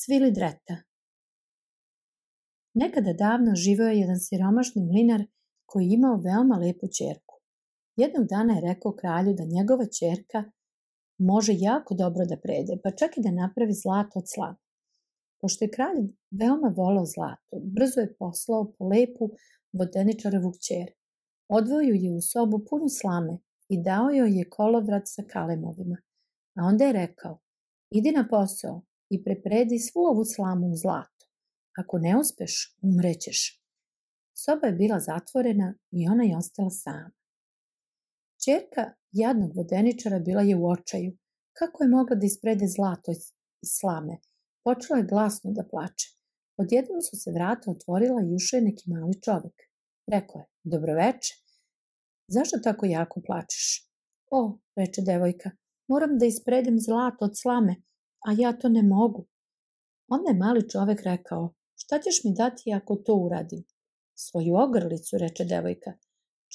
Svili dreta Nekada davno živeo je jedan siromašni mlinar koji je imao veoma lepu čerku. Jednog dana je rekao kralju da njegova čerka može jako dobro da prede, pa čak i da napravi zlato od slame. Pošto je kralj veoma volao zlato, brzo je poslao po lepu vodeničarevu kćer. Odvojio je u sobu punu slame i dao joj je kolovrat sa kalemovima. A onda je rekao, idi na posao i prepredi svu ovu slamu u zlato. Ako ne uspeš, umrećeš. Soba je bila zatvorena i ona je ostala sama. Čerka jadnog vodeničara bila je u očaju. Kako je mogla da isprede zlato iz slame? Počela je glasno da plače. Odjednom su se vrata otvorila i ušao je neki mali čovek. Rekao je, dobroveče. Zašto tako jako plačeš? O, reče devojka, moram da ispredem zlato od slame, a ja to ne mogu. Onda je mali čovek rekao, šta ćeš mi dati ako to uradim? Svoju ogrlicu, reče devojka.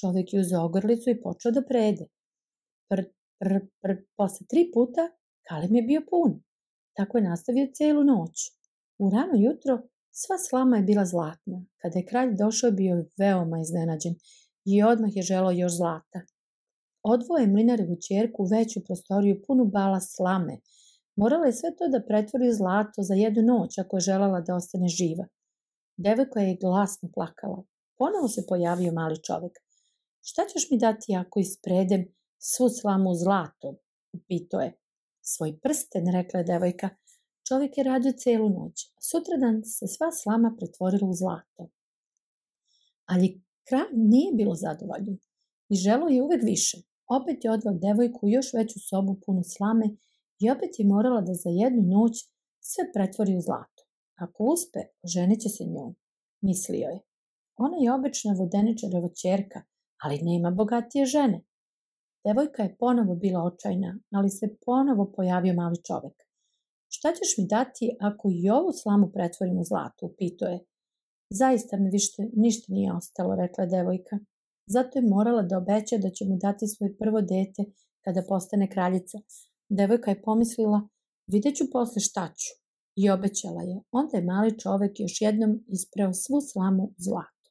Čovek je uzeo ogrlicu i počeo da prede. Pr, pr, pr, posle tri puta kalem je bio pun. Tako je nastavio celu noć. U rano jutro sva slama je bila zlatna. Kada je kralj došao bio je veoma iznenađen i odmah je želao još zlata. Odvoje mlinarevu čerku u veću prostoriju punu bala slame. Morala je sve to da pretvori u zlato za jednu noć ako je želala da ostane živa. Devojka je glasno plakala. Ponovo se pojavio mali čovek. Šta ćeš mi dati ako ispredem svu slamu zlato? Upito je. Svoj prsten, rekla je devojka. Čovjek je radio celu noć. Sutradan se sva slama pretvorila u zlato. Ali kralj nije bilo zadovoljan i želo je uvek više. Opet je odvao devojku u još veću sobu punu slame i opet je morala da za jednu noć sve pretvori u zlato. Ako uspe, ženit će se njom, mislio je. Ona je obična vodeničareva čerka, ali nema bogatije žene. Devojka je ponovo bila očajna, ali se ponovo pojavio mali čovek. Šta ćeš mi dati ako i ovu slamu pretvorim u zlato, upito je. Zaista mi više ništa nije ostalo, rekla devojka. Zato je morala da obeća da će mu dati svoje prvo dete kada postane kraljica. Devojka je pomislila, vidjet ću posle šta ću. I obećala je. Onda je mali čovek još jednom ispreo svu slamu zlato.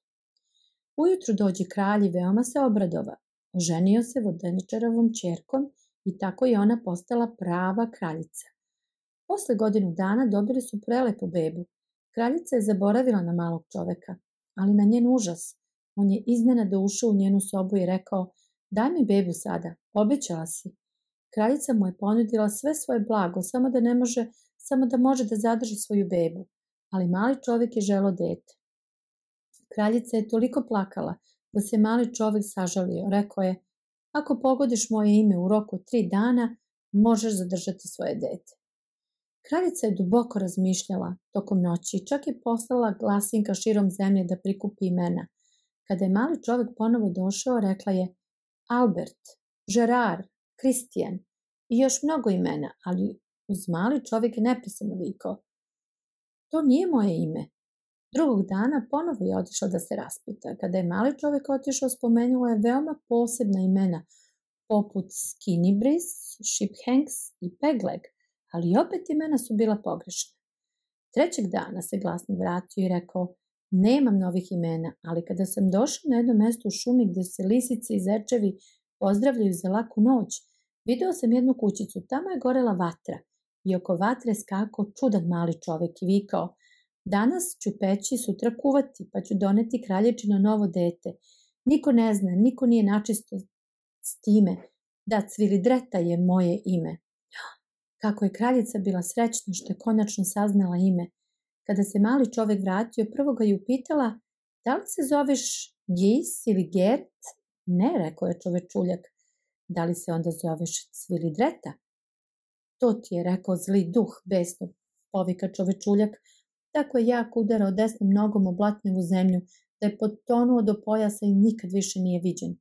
Ujutru dođe kralj i veoma se obradova. Oženio se vodeničarovom čerkom i tako je ona postala prava kraljica. Posle godinu dana dobili su prelepu bebu. Kraljica je zaboravila na malog čoveka, ali na njen užas. On je iznenada ušao u njenu sobu i rekao, daj mi bebu sada, obećala si. Kraljica mu je ponudila sve svoje blago, samo da ne može, samo da može da zadrži svoju bebu. Ali mali čovjek je želo dete. Kraljica je toliko plakala da se mali čovjek sažalio. Rekao je, ako pogodiš moje ime u roku tri dana, možeš zadržati svoje dete. Kraljica je duboko razmišljala tokom noći i čak je poslala glasinka širom zemlje da prikupi imena. Kada je mali čovjek ponovo došao, rekla je Albert, Gerard, Kristijan i još mnogo imena, ali uz mali čovjek je nepresano vikao. To nije moje ime. Drugog dana ponovo je otišao da se raspita. Kada je mali čovjek otišao, spomenuo je veoma posebna imena, poput Skinny Breeze, Shiphanks i Pegleg, ali opet imena su bila pogrešna. Trećeg dana se glasno vratio i rekao, nemam novih imena, ali kada sam došao na jedno mesto u šumi gde se lisice i zečevi pozdravljaju za laku noć, video sam jednu kućicu, tamo je gorela vatra i oko vatre skakao čudan mali čovek i vikao, danas ću peći, sutra kuvati, pa ću doneti kralječino novo dete. Niko ne zna, niko nije načisto s time, da Cvilidreta je moje ime. Kako je kraljica bila srećna što je konačno saznala ime. Kada se mali čovek vratio, prvo ga je upitala, da li se zoveš Gis ili Gert? Ne, rekao je čovečuljak. Da li se onda zoveš Cvilidreta? To ti je rekao zli duh, besno povika čovečuljak. Tako je jako udarao desnom nogom o blatnjevu zemlju, da je potonuo do pojasa i nikad više nije viđen.